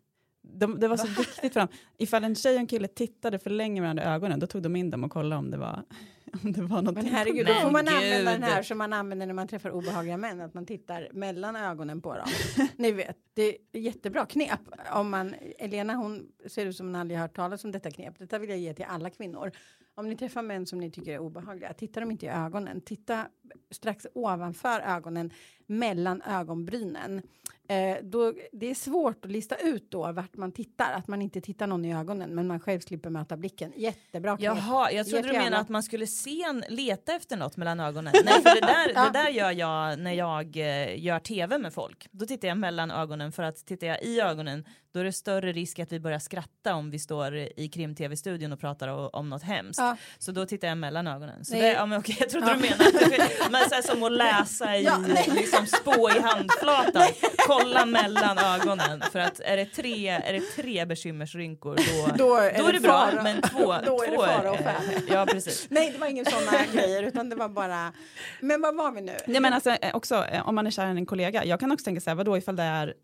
De, det var så viktigt för dem. Ifall en tjej och en kille tittade för länge varandra i ögonen, då tog de in dem och kollade om det var, om det var någonting. men herregud, då får man gud. använda den här som man använder när man träffar obehagliga män. Att man tittar mellan ögonen på dem. Ni vet, det är jättebra knep. Om man, Elena hon ser ut som hon aldrig har hört talas om detta knep. Detta vill jag ge till alla kvinnor. Om ni träffar män som ni tycker är obehagliga, titta dem inte i ögonen. Titta strax ovanför ögonen, mellan ögonbrynen. Eh, då, det är svårt att lista ut då vart man tittar, att man inte tittar någon i ögonen, men man själv slipper möta blicken. Jättebra knep. Jaha, jag trodde du menade att man skulle se en, leta efter något mellan ögonen. Nej, för det där, Ja. det där gör jag när jag eh, gör tv med folk. Då tittar jag mellan ögonen för att tittar jag i ögonen då är det större risk att vi börjar skratta om vi står i krim-tv-studion och pratar o- om något hemskt. Ja. Så då tittar jag mellan ögonen. Så Nej. det, ja, men okej, jag trodde Ja. du menade att det, men så här, som att läsa i, Ja, liksom spå i handflatan. Kolla mellan ögonen för att är det tre, är det tre bekymmersrynkor då, Då är då det är det bra. fara. Men två, Då är det två fara och färd. Ja, precis. Nej, det var ingen sådana grejer, utan det var bara... Men vad var vi nu? Nej, men alltså, eh, också, eh, om man är kär i en kollega, jag kan också tänka så här, vadå ifall det är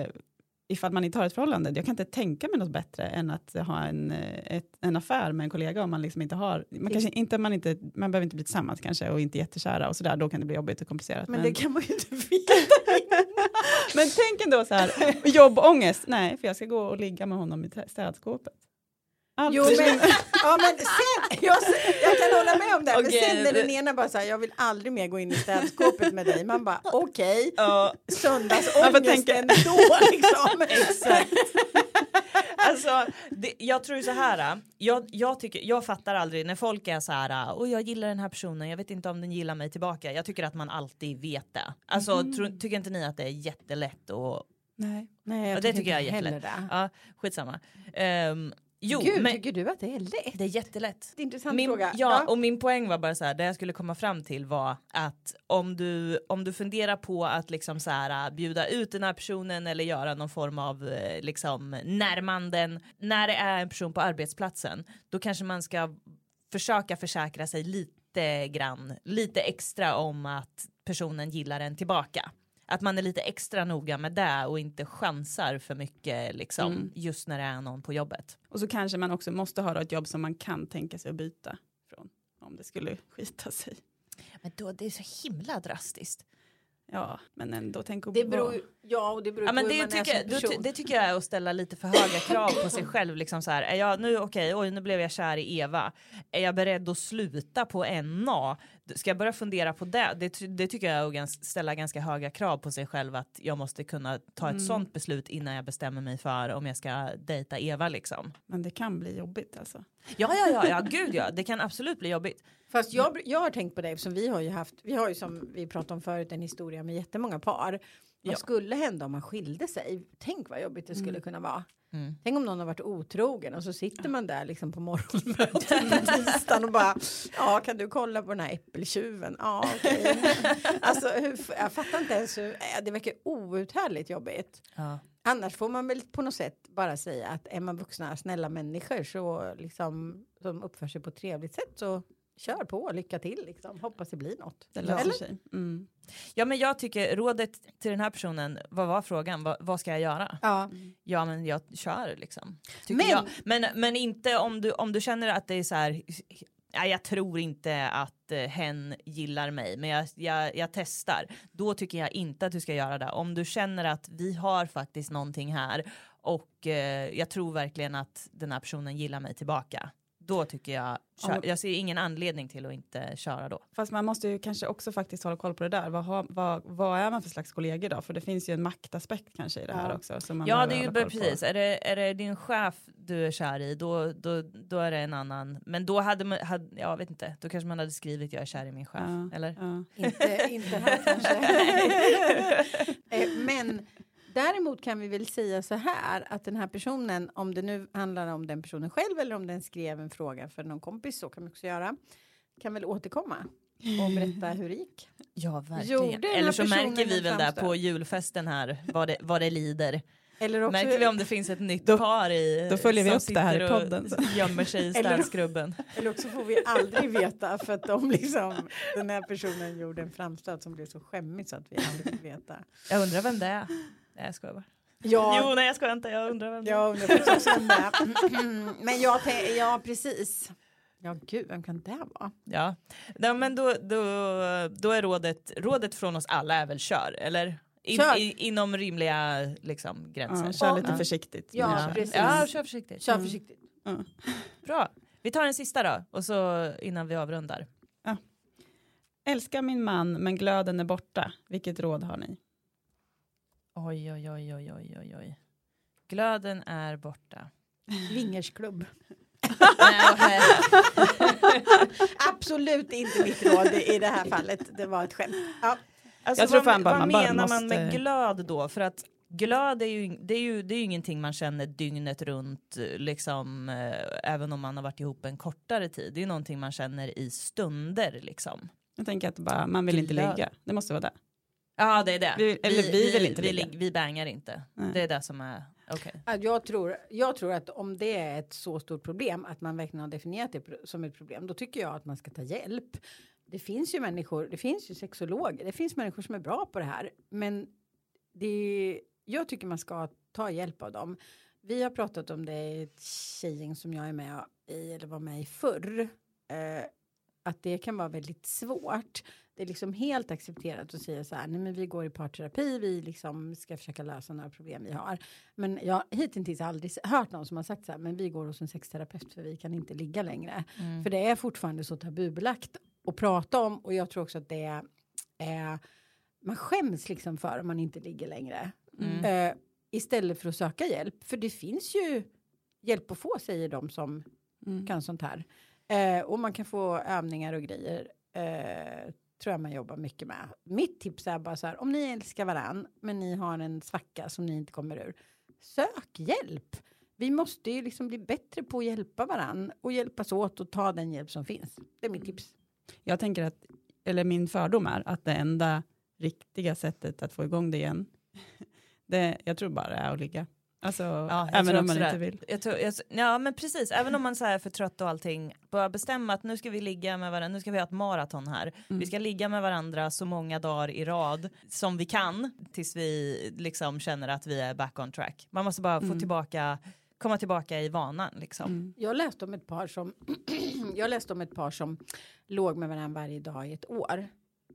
eh, ifall man inte har ett förhållande, jag kan inte tänka mig något bättre än att ha en, eh, ett, en affär med en kollega om man liksom inte har, man, kanske inte, man, inte, man behöver inte bli tillsammans kanske och inte jättekära och sådär, då kan det bli jobbigt och komplicerat. Men det kan man ju inte veta. men tänk ändå så här, jobbångest, nej för jag ska gå och ligga med honom i tä- städskåpet. Jo, men, ja, men sen, jag, jag kan hålla med om det, men Okej, sen när den ena bara säger jag vill aldrig mer gå in i städskåpet med dig, man bara okej, Ja, Man får söndagsångest tänka- ändå liksom. exakt. Alltså, det, jag tror så här. Jag, jag, tycker, jag fattar aldrig när folk är så här. Och jag gillar den här personen. Jag vet inte om den gillar mig tillbaka. Jag tycker att man alltid vet det. Alltså, tro, tycker inte ni att det är jättelätt och Nej. Nej, Ja, det tycker jag är jättelätt. det. Ja, skitsamma. Um, jo, Gud, men tycker du att det är lätt? det är jättelätt. Det är intressant Min, fråga. ja, och min poäng var bara så här, det jag skulle komma fram till var att om du, om du funderar på att liksom så här bjuda ut den här personen eller göra någon form av eh, liksom närmanden när det är en person på arbetsplatsen, då kanske man ska försöka försäkra sig lite grann, lite extra om att personen gillar en tillbaka. Att man är lite extra noga med det och inte chansar för mycket liksom Mm. just när det är någon på jobbet. Och så kanske man också måste ha ett jobb som man kan tänka sig att byta från om det skulle skita sig. Men då det är så himla drastiskt. Ja, men ändå tänk att Det beror, ja, och det beror Ja, på men hur det, man är tycker, som då, ty- person. det tycker jag är att ställa lite för höga krav på sig själv. Liksom så här, är jag nu oj nu blev jag kär i Eva. Är jag beredd att sluta på NA? Ska jag börja fundera på det? Det, det tycker jag är att gans, ställa ganska höga krav på sig själv att jag måste kunna ta ett Mm. sånt beslut innan jag bestämmer mig för om jag ska dejta Eva liksom. Men det kan bli jobbigt alltså. Ja, ja, ja, ja, gud ja, det kan absolut bli jobbigt. Fast jag, jag har tänkt på det eftersom vi har ju haft, vi har ju som vi pratade om förut en historia med jättemånga par. Vad Ja. skulle hända om man skilde sig? Tänk vad jobbigt det skulle kunna vara. Mm. Tänk om någon har varit otrogen och så sitter man där liksom på morgonmötet på tisdagen och bara ja kan du kolla på den här äppeltjuven? Ja okej. alltså hur, jag fattar inte ens hur, äh, det verkar outhärdligt jobbigt. Ja. Annars får man väl på något sätt bara säga att är man vuxna snälla människor så liksom som uppför sig på ett trevligt sätt så kör på, lycka till liksom. Hoppas det blir något. Det löser Eller? sig. Mm. ja, men jag tycker rådet till den här personen, vad var frågan? Vad, vad ska jag göra? Ja. Ja men jag kör liksom. Men- jag. Men, men inte om du, om du känner att det är så här. Nej, jag tror inte att eh, hen gillar mig men jag, jag, jag testar. Då tycker jag inte att du ska göra det. Om du känner att vi har faktiskt någonting här och eh, jag tror verkligen att den här personen gillar mig tillbaka. Då tycker jag, kör, Om- jag ser ingen anledning till att inte köra då. Fast man måste ju kanske också faktiskt hålla koll på det där. Vad, har, vad, vad är man för slags kollegor då? För det finns ju en maktaspekt kanske i det här Ja. också. Som man Ja, det är ju på. precis. Är det, är det din chef du är kär i, då, då, då är det en annan. Men då hade man, hade, jag vet inte, då kanske man hade skrivit jag är kär i min chef. Ja, Eller? ja. Inte, inte här kanske. Eh, Men däremot kan vi väl säga så här att den här personen, om det nu handlar om den personen själv eller om den skrev en fråga för någon kompis, så kan man också göra, kan väl återkomma och berätta hur det gick. Ja, Gjorde verkligen. Eller så märker vi väl där på julfesten här vad det, vad det lider. Eller också, Märker vi om det finns ett nytt Då- par i då följer vi som upp det här i podden, så. gömmer sig i Eller- städskrubben. eller också får vi aldrig veta för att de liksom, den här personen gjorde en framstöt som blev så skämmig så att vi aldrig fick veta. Jag undrar vem det är. Nej jag skojar bara. Ja, Jo nej jag skojar inte, jag undrar vem det är. Jag undrar också om det. Men jag tänker, ja precis. Ja gud, vem kan det vara? Ja, Nej, men då, då, då är rådet, rådet från oss alla är väl kör, eller? In, Kör. i, inom rimliga liksom, gränser. Ja, kör lite Ja. försiktigt. Ja, Men- precis. Ja, kör försiktigt. Kör försiktigt. Bra. Vi tar en sista då, och så innan vi avrundar. Älskar min man men glöden är borta. Vilket råd har ni? Oj, oj, oj, oj, oj, oj, oj. Glöden är borta. Swingersklubb. Nej, Absolut inte mitt råd i det här fallet. Det var ett skämt. Ja. Alltså, Jag tror vad, fan bara vad man menar man med måste- glöd då? För att glöd är ju, det är ju, det är ju ingenting man känner dygnet runt, liksom, eh, även om man har varit ihop en kortare tid. Det är ju någonting man känner i stunder liksom. Jag tänker att bara, man vill inte Glöd. ligga. Det måste vara det. Ja, det är det. Vi- eller vi vill inte vi, ligga. vi, vi bangar inte. Nej. Det är det som är. Att Jag, tror, jag tror att om det är ett så stort problem att man verkligen har definierat det som ett problem, då tycker jag att man ska ta hjälp. Det finns ju människor, det finns ju sexologer, det finns människor som är bra på det här, men det, jag tycker man ska ta hjälp av dem. Vi har pratat om det i ett tjejgäng som jag är med i, eller var med i förr, eh, att det kan vara väldigt svårt. Det är liksom helt accepterat att säga så här, nej men vi går i parterapi, vi liksom ska försöka lösa några problem vi har. Men jag har hittills aldrig hört någon som har sagt så här, men vi går hos en sexterapeut för vi kan inte ligga längre. Mm. För det är fortfarande så tabubelagt att prata om och jag tror också att det är, är man skäms liksom för om man inte ligger längre. Mm. Eh, istället för att söka hjälp, för det finns ju hjälp att få säger de som Mm. kan sånt här. Eh, och man kan få övningar och grejer. Eh, tror jag man jobbar mycket med. Mitt tips är bara så här, om ni älskar varann men ni har en svacka som ni inte kommer ur. Sök hjälp. Vi måste ju liksom bli bättre på att hjälpa varann och hjälpas åt och ta den hjälp som finns. Det är mitt tips. Jag tänker att, eller min fördom är att det enda riktiga sättet att få igång det igen, det, jag tror bara är att ligga. Alltså, jag även om man inte vill. Jag tror, jag, ja men precis, även om man så här är för trött och allting, bara bestämma att nu ska vi ligga med varandra, nu ska vi ha ett maraton här. Mm. Vi ska ligga med varandra så många dagar i rad som vi kan tills vi liksom känner att vi är back on track. Man måste bara få Mm. tillbaka, komma tillbaka i vanan liksom. Mm. Jag läste om ett par som jag läste om ett par som låg med varandra varje dag i ett år.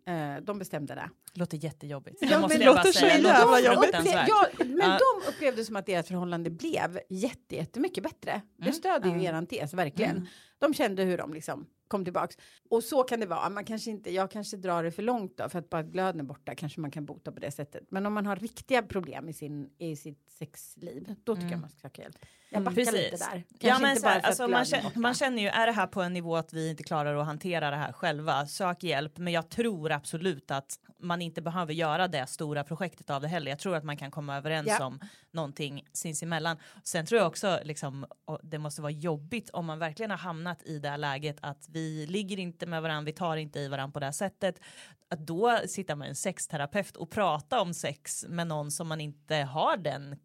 Eh, de bestämde det. Låter jättejobbigt. Ja, men låter så jävla jobbigt. Ja, men de upplevde som att deras förhållande blev jätte, jättemycket bättre. Det Mm. stödjer ju Ja. eran tes, verkligen. De kände hur de liksom kom tillbaks. Och så kan det vara. Man kanske inte, jag kanske drar det för långt då, för att bara glöden är borta kanske man kan bota på det sättet. Men om man har riktiga problem i, sin, i sitt sexliv, då tycker Mm. jag man ska söka hjälp. Jag backar lite Precis. där. Kanske Ja, men så här, alltså, man, känner, man känner ju, är det här på en nivå att vi inte klarar att hantera det här själva, sök hjälp. Men jag tror absolut att man inte behöver göra det stora projektet av det heller. Jag tror att man kan komma överens Ja. om någonting sinsemellan. Sen tror jag också liksom, det måste vara jobbigt om man verkligen har hamnat i det här läget att vi ligger inte med varandra, vi tar inte i varandra på det här sättet. Att då sitta med en sexterapeut och prata om sex med någon som man inte har den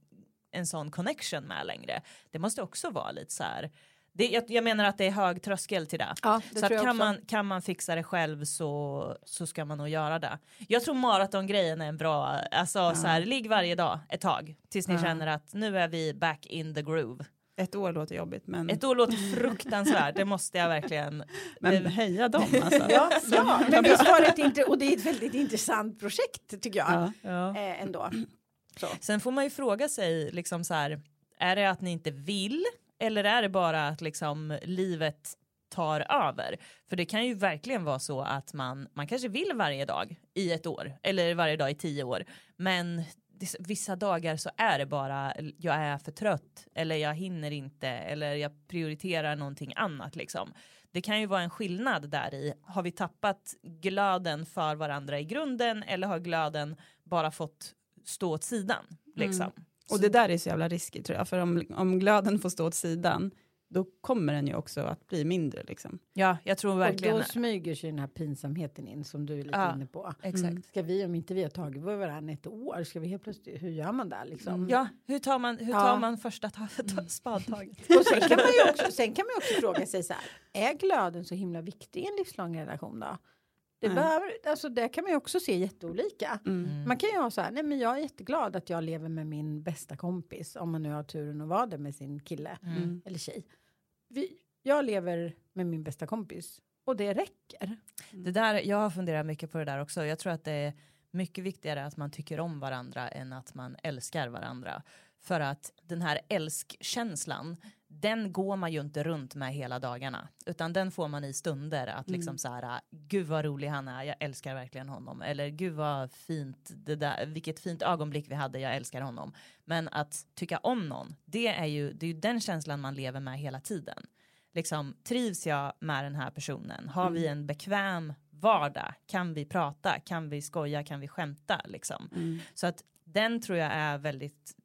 en sån connection med längre. Det måste också vara lite så här. Det, jag, jag menar att det är hög tröskel till det. Ja, det så att kan, man, kan man fixa det själv så, så ska man nog göra det. Jag tror maratongrejen är en bra, alltså så här, ligg varje dag ett tag tills ni Ja. känner att nu är vi back in the groove. Ett år låter jobbigt, men, Ett år låter fruktansvärt, det måste jag verkligen. men heja dem alltså. Ja, ja, men visst var det ett och det är ett väldigt intressant projekt tycker jag. Ja. Eh, ändå. Så. Sen får man ju fråga sig liksom så här, är det att ni inte vill eller är det bara att liksom livet tar över? För det kan ju verkligen vara så att man, man kanske vill varje dag i ett år eller varje dag i tio år. Men vissa dagar så är det bara jag är för trött eller jag hinner inte eller jag prioriterar någonting annat liksom. Det kan ju vara en skillnad där i har vi tappat glöden för varandra i grunden eller har glöden bara fått stå åt sidan liksom. Och det där är så jävla riskigt tror jag, för om, om glöden får stå åt sidan, då kommer den ju också att bli mindre. Liksom. Ja, jag tror Och verkligen. då smyger sig den här pinsamheten in som du är lite Ja, inne på. Exakt. Ska vi, om inte vi har tagit varandra ett år, ska vi helt plötsligt, hur gör man där liksom? Ja, hur tar man, hur Ja. tar man första ta, ta, spadtaget? Och sen kan, man ju också, sen kan man också fråga sig så här, är glöden så himla viktig i en livslång relation då? Det, behöver, alltså det kan man ju också se jätteolika. Mm. Man kan ju ha så här, nej men jag är jätteglad att jag lever med min bästa kompis, om man nu har turen att vara det med sin kille Mm. eller tjej. Vi, jag lever med min bästa kompis och det räcker. Det där, jag har funderat mycket på det där också. Jag tror att det är mycket viktigare att man tycker om varandra än att man älskar varandra. För att den här älskkänslan, den går man ju inte runt med hela dagarna. Utan den får man i stunder att liksom så här, gud vad rolig han är, jag älskar verkligen honom. Eller gud vad fint, det där, vilket fint ögonblick vi hade, jag älskar honom. Men att tycka om någon, det är ju, det är ju den känslan man lever med hela tiden. Liksom, trivs jag med den här personen? Har vi en bekväm vardag? Kan vi prata? Kan vi skoja? Kan vi skämta? Liksom. Mm. Så att den tror jag är väldigt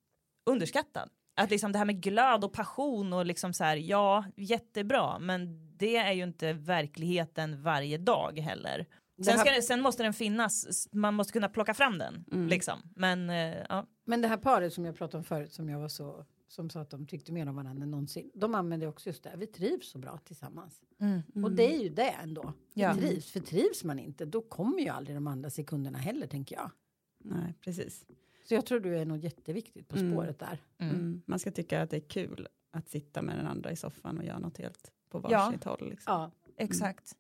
underskattad. Att liksom det här med glöd och passion och liksom så här, ja, jättebra, men det är ju inte verkligheten varje dag heller. Sen, här- det, sen måste den finnas, man måste kunna plocka fram den. Mm. Liksom. Men eh, ja. Men det här paret som jag pratade om förut som jag var så som sa att de tyckte mer om varandra än någonsin. De använde också just det, vi trivs så bra tillsammans. Och det är ju det ändå. Vi Ja. trivs, för trivs man inte då kommer ju aldrig de andra sekunderna heller tänker jag. Nej, precis. Så jag tror du är nog jätteviktigt på Mm. spåret där. Mm. Mm. Man ska tycka att det är kul att sitta med den andra i soffan och göra något helt på Ja. varsitt håll. Liksom. Ja. Exakt.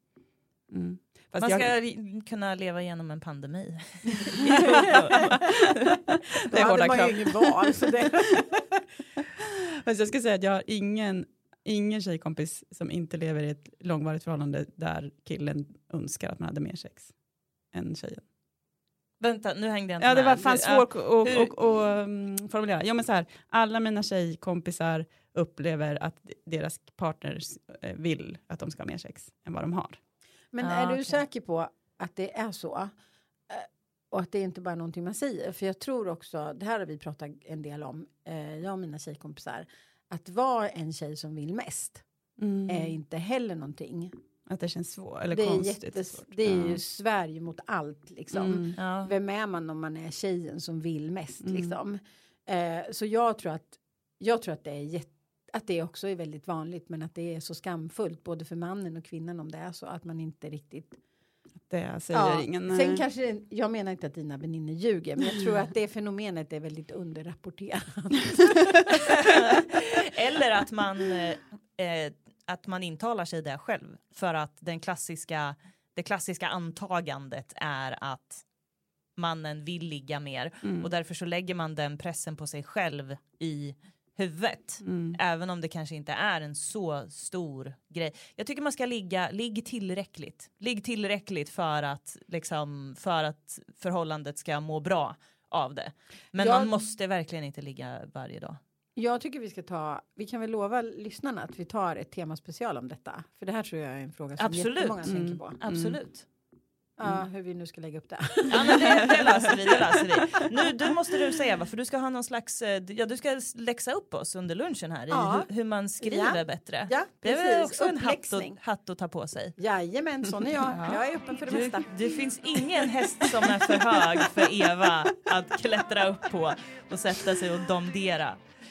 Mm. Fast Man jag- ska ri- kunna leva igenom en pandemi. Då är hade hårda man krav. ju ingen val. Så det... Fast jag ska säga att jag har ingen, ingen tjejkompis som inte lever i ett långvarigt förhållande där killen önskar att man hade mer sex än tjejen. Vänta, nu hängde jag inte Ja, det var fan Du- svårt att um, formulera. Jo, men så här, alla mina tjejkompisar upplever att deras partners eh, vill att de ska ha mer sex än vad de har. Men Ja, är du okej. säker på att det är så? Eh, Och att det är inte bara någonting man säger. För jag tror också, det här har vi pratat en del om, eh, jag och mina tjejkompisar. Att vara en tjej som vill mest är inte heller någonting. Att det känns svårt, eller Det är, konstigt. jättes, svårt. det är Ja. ju Sverige mot allt liksom. Mm. Ja. Vem är man om man är tjejen som vill mest Mm. liksom? Eh, så jag tror att jag tror att det är jätte att det också är väldigt vanligt men att det är så skamfullt både för mannen och kvinnan om det är så att man inte riktigt Det säger Ja, ingen. Sen kanske, jag menar inte att dina väninnor ljuger, men jag tror att det fenomenet är väldigt underrapporterat. Eller att man, eh, eh, att man intalar sig det själv. För att den klassiska, det klassiska antagandet är att mannen vill ligga mer Mm. och därför så lägger man den pressen på sig själv i huvudet. Mm. Även om det kanske inte är en så stor grej. Jag tycker man ska ligga, ligg tillräckligt. Ligg tillräckligt för att, liksom, för att förhållandet ska må bra av det. Men Jag- man måste verkligen inte ligga varje dag. Jag tycker vi ska ta, vi kan väl lova lyssnarna att vi tar ett temaspecial om detta. För det här tror jag är en fråga som Absolut. jättemånga Mm. tänker på. Absolut. Ja, hur vi nu ska lägga upp det. Ja men det, det löser vi, det löser vi. Nu du måste du säga varför du ska ha någon slags, eh, ja du ska läxa upp oss under lunchen här Ja. i hur, hur man skriver Ja. bättre. Ja, det är också en hatt att, hatt att ta på sig. Jajamän, sån är jag. Jag är öppen för det Du, mesta. det finns ingen häst som är för hög för Eva att klättra upp på och sätta sig och domdera.